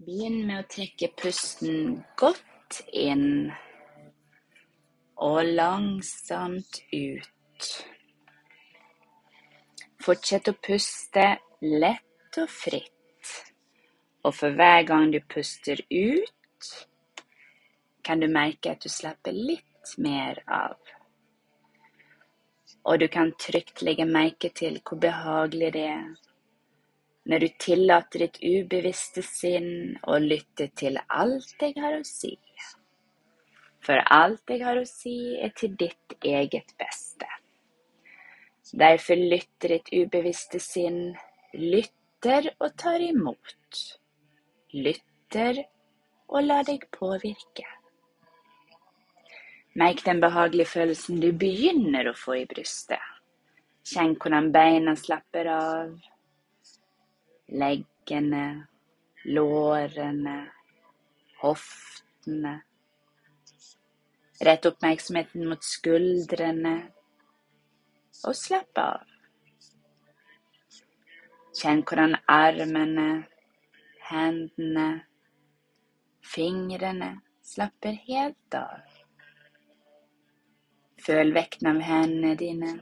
Begynn med å trekke pusten godt inn og langsomt ut. Fortsett å puste lett og fritt, Och för varje gång du puster ut, kan du märka att du slapper lite mer av. Och du kan tryggt lägga märke till hur behagligt det är när du tillater ditt ubevisste sinn å lytte til alt jeg har å si. For alt jeg har å si, er til ditt eget beste. Derfor lytter ditt ubevisste sinn, lytter og tar imot. Lytter og lar deg påvirke. Merk den behagelige følelsen du begynner å få i brystet. Kjenn hvordan beina slapper av, leggene, lårene, hoftene. Rett oppmerksomheten mot skuldrene og slapp av. Kjenn hvordan armene, hendene, fingrene slapper helt av. Føl vekten av hendene dine.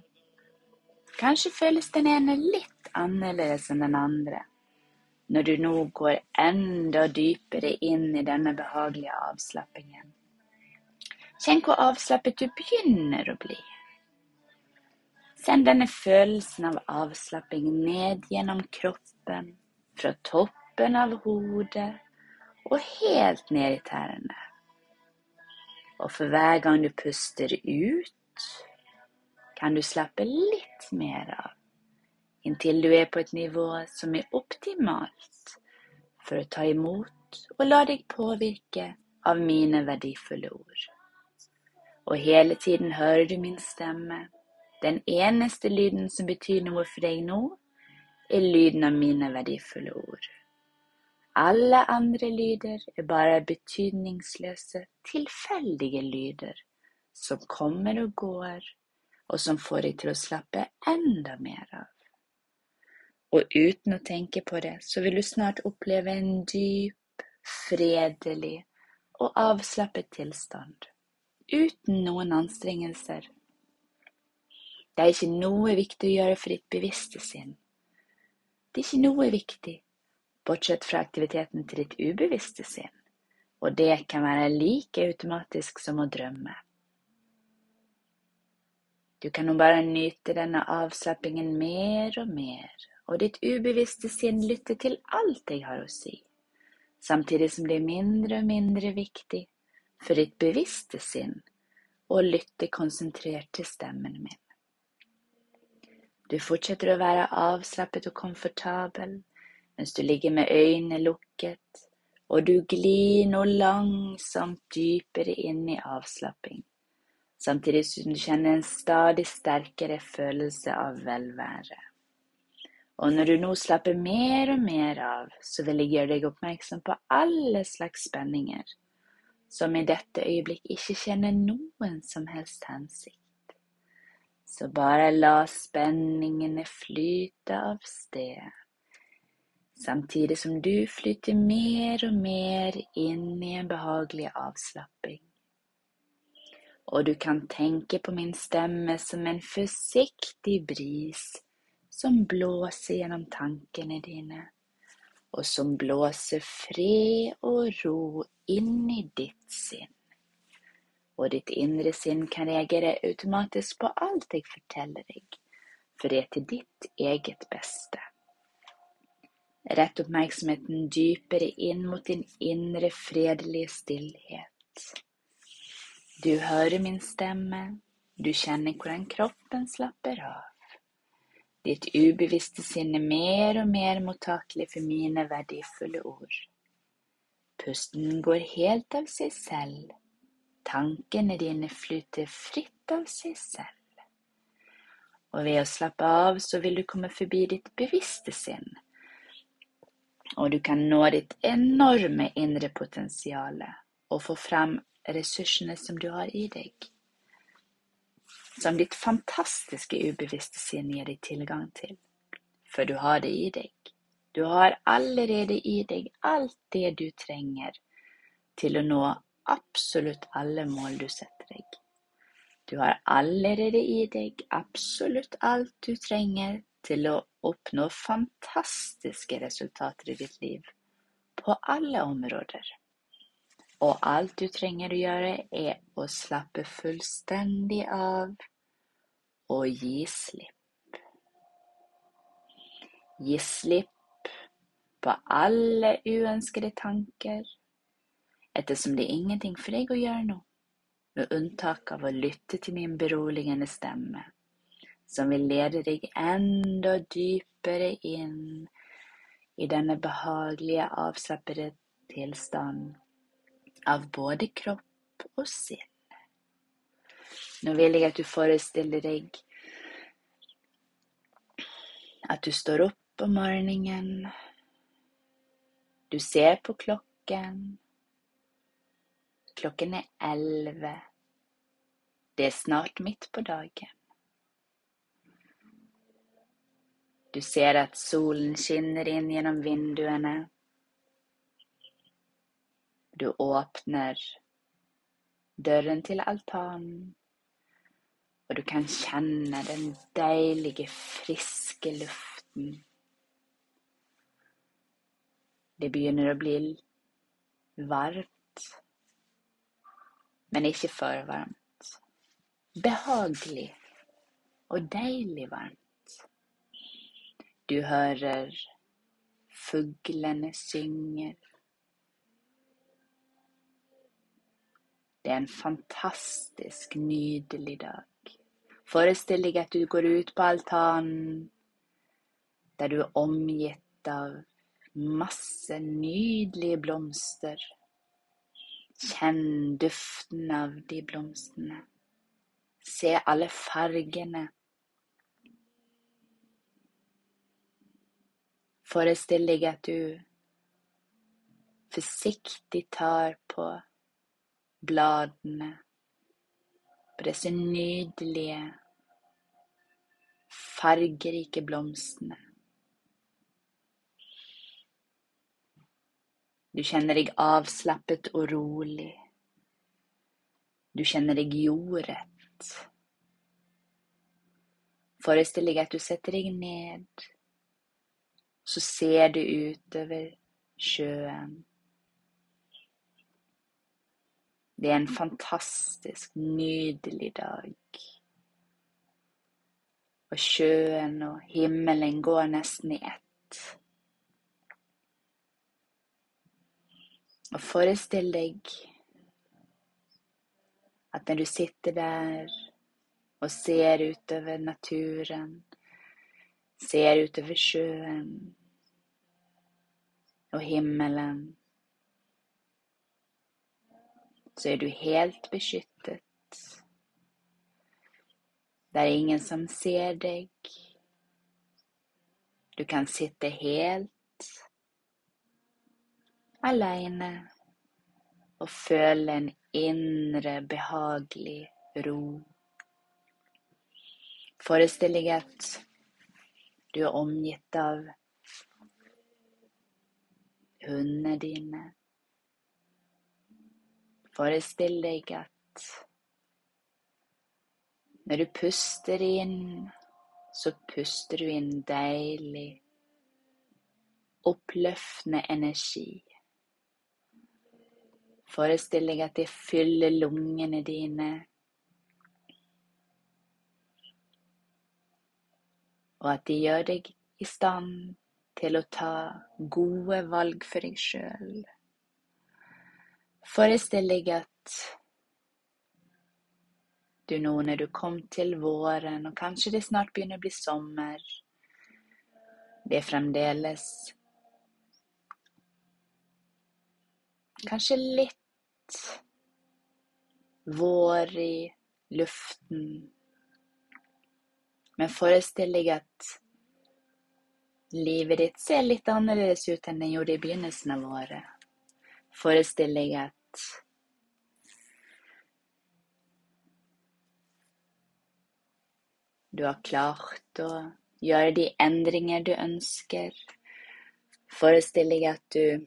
Kanskje føles den ene litt annerledes enn den andre når du nå går enda dypere inn i denne behagelige avslappingen. Kjenn hvor avslappet du begynner å bli. Send denne følelsen av avslapping ned gjennom kroppen, fra toppen av hodet og helt ned i tærne. Og for hver gang du puster ut, kan du slappe litt mer av intill du är på ett nivå som är optimalt för att ta emot och låta dig påverka av mina värdefulla ord. Och hela tiden hör du min stämma. Den enaste lyden som betyder något för dig nu är lyden av mina värdefulla ord. Alla andra lyder är bara betydningslösa, tillfälliga lyder som kommer och går, och som får dig till att slappa ända mer av. Og uten å tenke på det, så vil du snart oppleve en dyp, fredelig og avslappet tilstand. Uten noen anstrengelser. Det er ikke noe viktig å gjøre for ditt bevisste sinn. Det er ikke noe viktig, bortsett fra aktiviteten til ditt ubevisste sinn. Og det kan være like automatisk som å drømme. Du kan nå bare nyte denne avslappingen mer og mer och ditt ubevisste sinne lytter till allt det har att si, Samtidigt som det är mindre och mindre viktigt, - för ditt bevisste sinn och lytter koncentrerat till stämmen min. Du fortsätter att vara avslappnad och komfortabel medan du ligger med ögonen lukket, och du glider långsamt djupare in i avslappning samtidigt som du känner en stadigt starkare känsla av välvärde. Och när du nog slapper mer och mer av, så vill jag göra dig uppmärksam på alla slags spänningar, som i detta ögonblick inte känner någon som helst hänsikt. Så bara låt spänningen flyta av sted, Samtidigt som du flyter mer och mer in i en behaglig avslappning. Och du kan tänka på min stämma som en försiktig bris som blåser genom tanken i dina, och som blåser fred och ro in i ditt sinn. Och ditt inre sinn kan reagera automatiskt på allt jag förtäller dig, för det är till ditt eget bästa. Rätt uppmärksamheten djupare in mot din inre fredliga stillhet. Du hör min stämma, du känner hur kroppen slapper av. Ditt ubevisste sinne mer og mer mottakelig for mine verdifulle ord. Pusten går helt av seg selv. Tankene dine flyter fritt av seg selv. Og ved å slappe av så vil du komme forbi ditt bevisste sinn. Og du kan nå ditt enorme indre potensial og få fram ressursene som du har i deg som ditt fantastiska ubevisste ser ner dig tillgång till. För du har det i dig. Du har allerede i dig allt det du tränger till att nå absolut alla mål du sätter dig. Du har allerede i dig absolut allt du tränger till att uppnå fantastiska resultat i ditt liv på alla områden. Och allt du trenger å gjøre, er å slappe fullstendig av og gi slipp. Gi slipp på alle uønskede tanker, ettersom det er ingenting for deg å gjøre nå, med unntak av å lytte til min beroligende stemme, som vil lede deg enda dypere inn i denne behagelige, avslappede tillstånd av både kropp och sinne. Nu vill jag att du föreställer dig, - att du står upp på morgonen. du ser på klockan. Klockan är elva. Det är snart mitt på dagen. Du ser att solen skinner in genom vinduene. Du öppnar dörren till altanen, och du kan känna den dejliga friska luften det börjar att bli varmt, men inte för varmt. Behagligt och deilig varmt. Du hör fåglarna synger. Det är en fantastisk, nydlig dag. Föreställ dig att du går ut på altanen, där du är omgett av massor nydliga blomster. Känn duften av de blomsterna. Se alla färgerna. Föreställ dig att du försiktigt tar på bladene på disse nydelige, fargerike blomstene. Du kjenner deg avslappet og rolig. Du kjenner deg jordet. Forestill deg at du setter deg ned, så ser du utover sjøen. Det är en fantastisk, nydlig dag. Och sjön och himmelen går nästan i ett. Och föreställ dig att när du sitter där och ser ut över naturen, ser ut över sjön och himmelen, så är du helt beskyttet. Det är ingen som ser dig. Du kan sitta helt alene och följa en inre behaglig ro. Föreställ dig att du är omgitt av hundarna dina, Föreställ dig att när du puster in, så puster du inn deilig, oppløftende energi. Forestill deg at det fyller lungene dine. Og at de gjør deg i stand til å ta gode valg for deg sjøl. Föreställ dig att du nog när du kom till våren, och kanske det snart börjar bli sommar, Det är framdeles kanske lätt vår i luften. Men föreställ dig att livet ditt ser lite annorlunda ut än det gjorde i begynnelsen av året. Föreställ dig att du har klart å gjøre de endringer du ønsker, Föreställ dig att du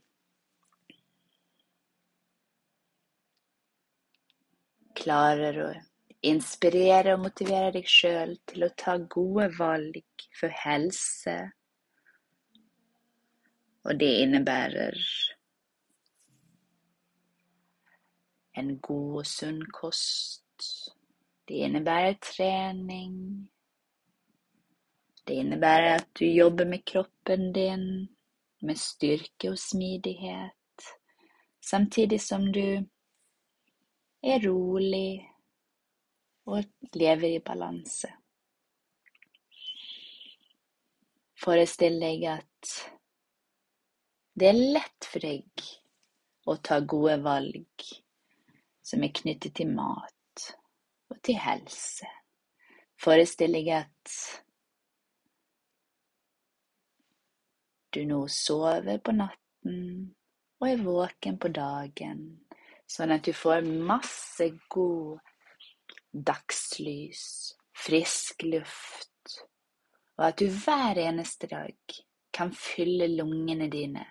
klarar att inspirera och motivera dig själv till att ta goda val för hälsa. Och det innebär en god och sund kost. Det innebär träning. Det innebär att du jobbar med kroppen din med styrka och smidighet samtidigt som du är rolig och lever i balans. Föreställ dig att det är lätt för dig att ta goda val som är knutet till mat och till hälsa. Föreställ dig att du nog sover på natten och är vaken på dagen så att du får massor god dagslys, frisk luft och att du varje eneste dag kan fylla lungorna dina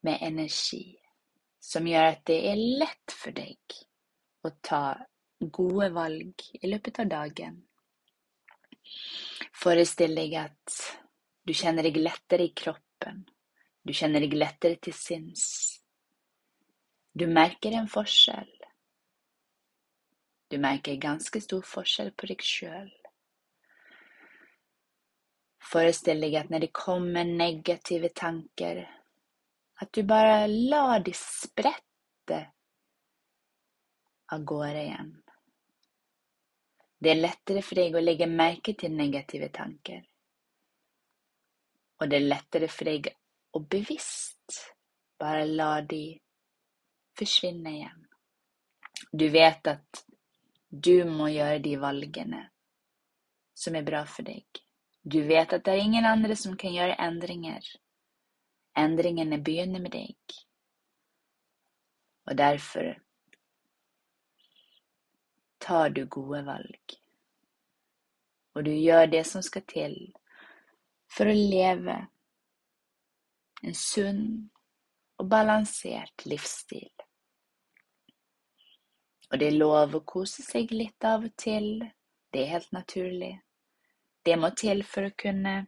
med energi som gör att det är lätt för dig att ta goda val i löpet av dagen. Föreställ dig att du känner dig lättare i kroppen. Du känner dig lättare till sinns. Du märker en forskel. Du märker ganska stor forskel på dig själv. Föreställ dig att när det kommer negativa tankar, att du bara la det sprätte av gårde igen. Det är lättare för dig att lägga märke till negativa tankar. Och det är lättare för dig att bevisst bara låta det försvinna igen. Du vet att du må göra de valgen som är bra för dig. Du vet att det är ingen annan som kan göra ändringar. Ändringen begynner med dig. Och därför tar du goda val. Och du gör det som ska till för att leva en sund och balanserad livsstil. Och det är lov att kosa sig lite av och till. Det är helt naturligt. Det må till för att kunna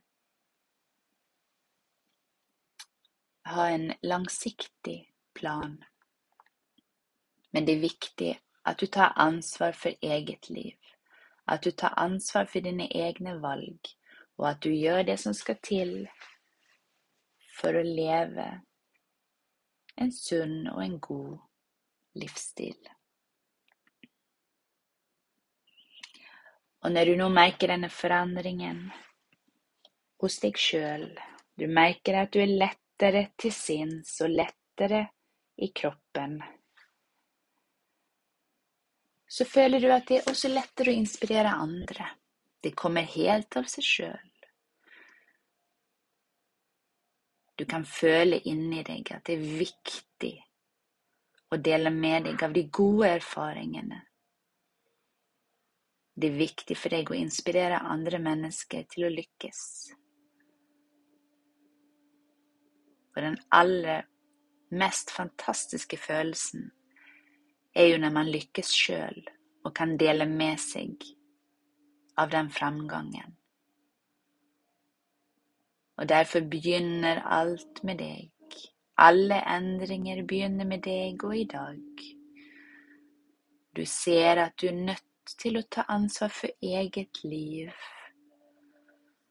ha en långsiktig plan. Men det är viktigt att du tar ansvar för eget liv. Att du tar ansvar för dina egna val och att du gör det som ska till för att leva en sund och en god livsstil. Och när du nu märker den här förändringen hos dig själv, du märker att du är lättare till sinns och lättare i kroppen så följer du att det är också lättare att inspirera andra. Det kommer helt av sig själv. Du kan följa in i dig att det är viktigt att dela med dig av de goda erfarenheterna. Det är viktigt för dig att inspirera andra människor till att lyckas. Och den allra mest fantastiska födelsen är ju när man lyckas själv och kan dela med sig av den framgången. Och därför begynner allt med dig. Alla ändringar begynner med dig och idag. Du ser att du är nött till att ta ansvar för eget liv.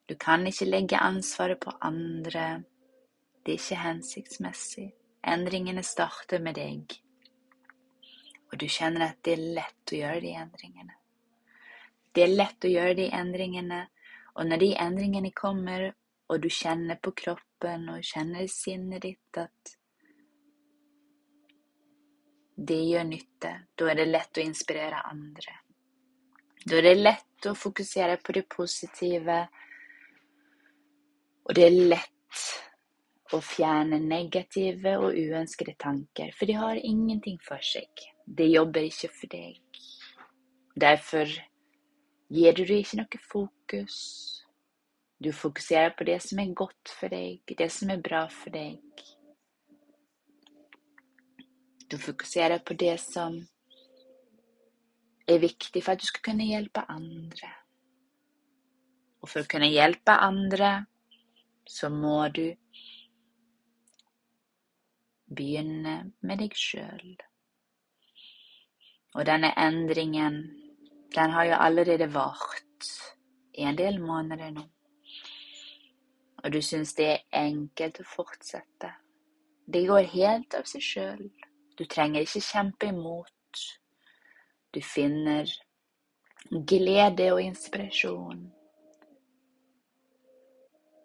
Du kan inte lägga ansvaret på andra. Det är inte hensiktsmessig. Endringene starter med dig. Och du känner att det är lätt att göra de ändringarna. Det är lätt att göra de ändringarna och när de ändringarna kommer och du känner på kroppen och känner i sinnet ditt att det gör nytta, då är det lätt att inspirera andra. Då är det lätt att fokusera på det positiva och det är lätt och fjärna negativa och oönskade tankar, för det har ingenting för sig. Det jobbar inte för dig. Därför ger du dig inte något fokus. Du fokuserar på det som är gott för dig, det som är bra för dig. Du fokuserar på det som är viktigt för att du ska kunna hjälpa andra. Och för att kunna hjälpa andra så må du begynne med dig själv. Och denna endringen, den har ju allerede varit i en del månader nu. Och du syns det är enkelt att fortsätta. Det går helt av sig själv. Du trenger ikke kjempe imot. Du finner glede og inspirasjon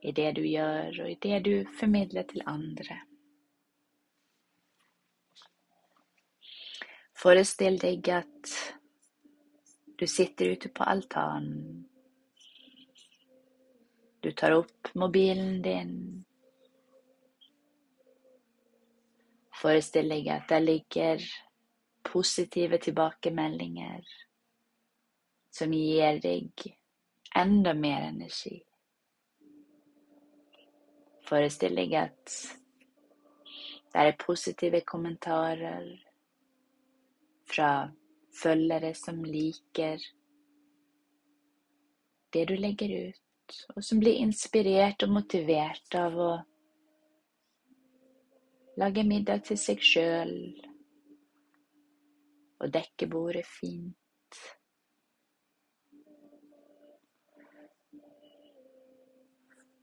i det du gör och i det du förmedlar till andra. Föreställ dig att du sitter ute på altanen. Du tar upp mobilen din. Föreställ dig att där ligger positiva tillbakemeldinger som ger dig ännu mer energi. Föreställ dig att det är positiva kommentarer från följare som liker det du lägger ut och som blir inspirerat och motiverat av att laga middag till sig själv och däcka bordet fint.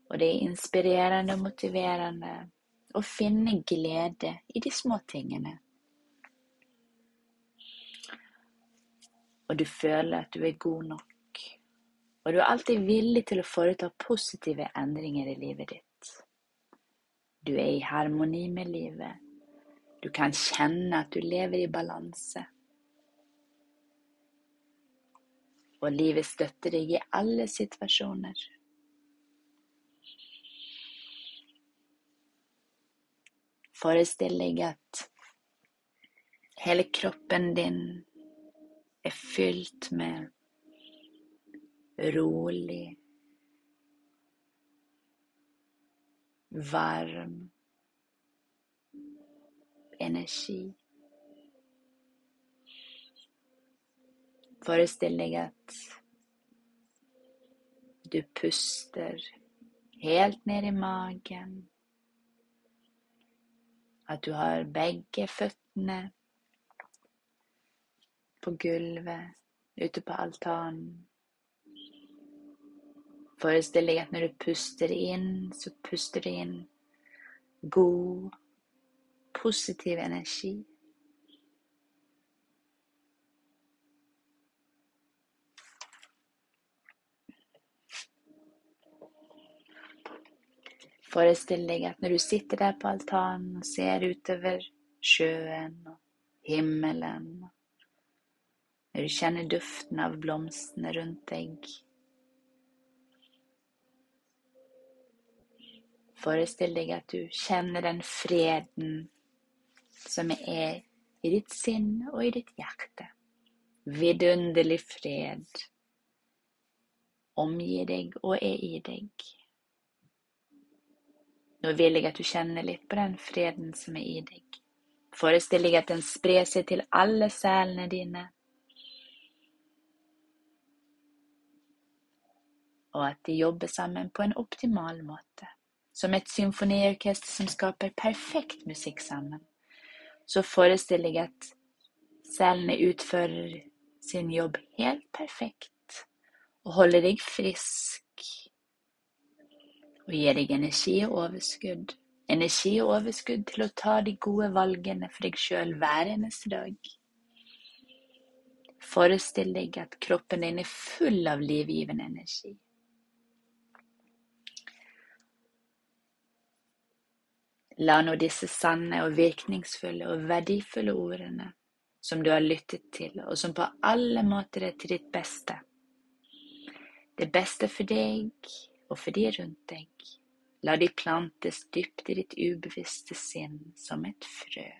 Och det är inspirerande och motiverande att finna glädje i de små tingene. Och du føler att du är god nog. Och du är alltid villig till att företa positiva ändringar i livet ditt. Du är i harmoni med livet. Du kan känna att du lever i balans. Och livet stöttar dig i alla situationer. Föreställ dig att hela kroppen din är fyllt med rolig, varm energi. Föreställ dig att du pustar helt ner i magen att du har bägge fötterna på golvet, ute på altanen. Föreställ dig att när du pustar in så pustar du in god, positiv energi. Föreställ dig att när du sitter där på altanen och ser ut över sjön och himmelen. När du känner duften av blomsterna runt dig. Föreställ dig att du känner den freden som är i ditt sinne och i ditt hjärta. Vidunderlig fred omger dig och är i dig. Nu vill jag att du känner lite på den freden som är i dig. Föreställ dig att den sprer sig till alla cellene dina. Och att de jobbar samman på en optimal måte. Som ett symfoniorkester som skapar perfekt musik samman. Så föreställ dig att cellerna utför sin jobb helt perfekt och håller dig frisk og gir deg energi og overskudd. Energi og overskudd til å ta de gode valgene for deg sjøl hver eneste dag. Forestill deg at kroppen din er full av livgivende energi. La nå disse sanne og virkningsfulle og verdifulle ordene som du har lyttet til, og som på alle måter er til ditt beste. Det beste for deg och för de runt dig. La de plantes djupt i ditt ubevisste sinn som ett frö.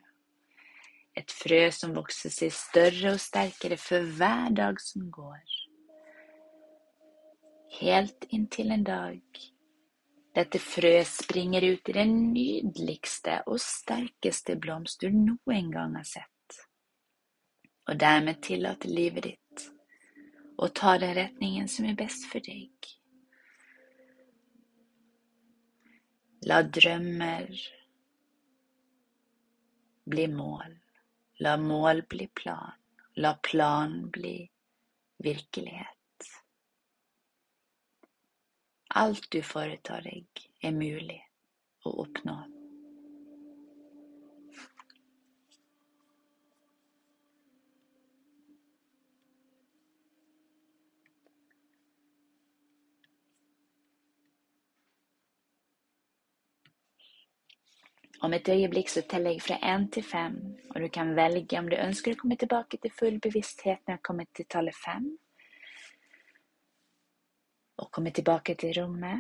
Ett frö som växer sig större och starkare för varje dag som går. Helt inntil en dag dette frö springer ut i den nydeligste og sterkeste blomst du noen gang har sett, og dermed tillater livet ditt å ta den retningen som er best for deg. La drømmer bli mål. La mål bli plan. La plan bli virkelighet. Alt du foretar deg, er mulig å oppnå. Om ett ögonblick så teller jag från en till fem, och du kan välja om du önskar komma tillbaka till full bevissthet när jag kommer till talet fem, och kommer tillbaka till rummet.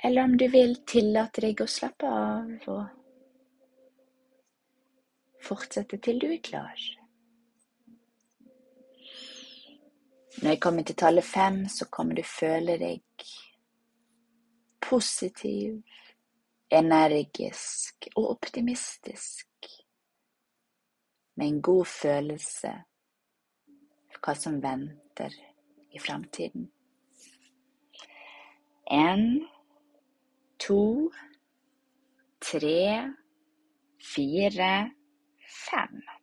eller om du vill tillåta dig att slappa av och fortsätta till du är klar. När jag kommer till talet fem, så kommer du följa dig positiv, energisk och optimistisk, med en god känsla för vad som väntar i framtiden. En, to, tre, fire, fem.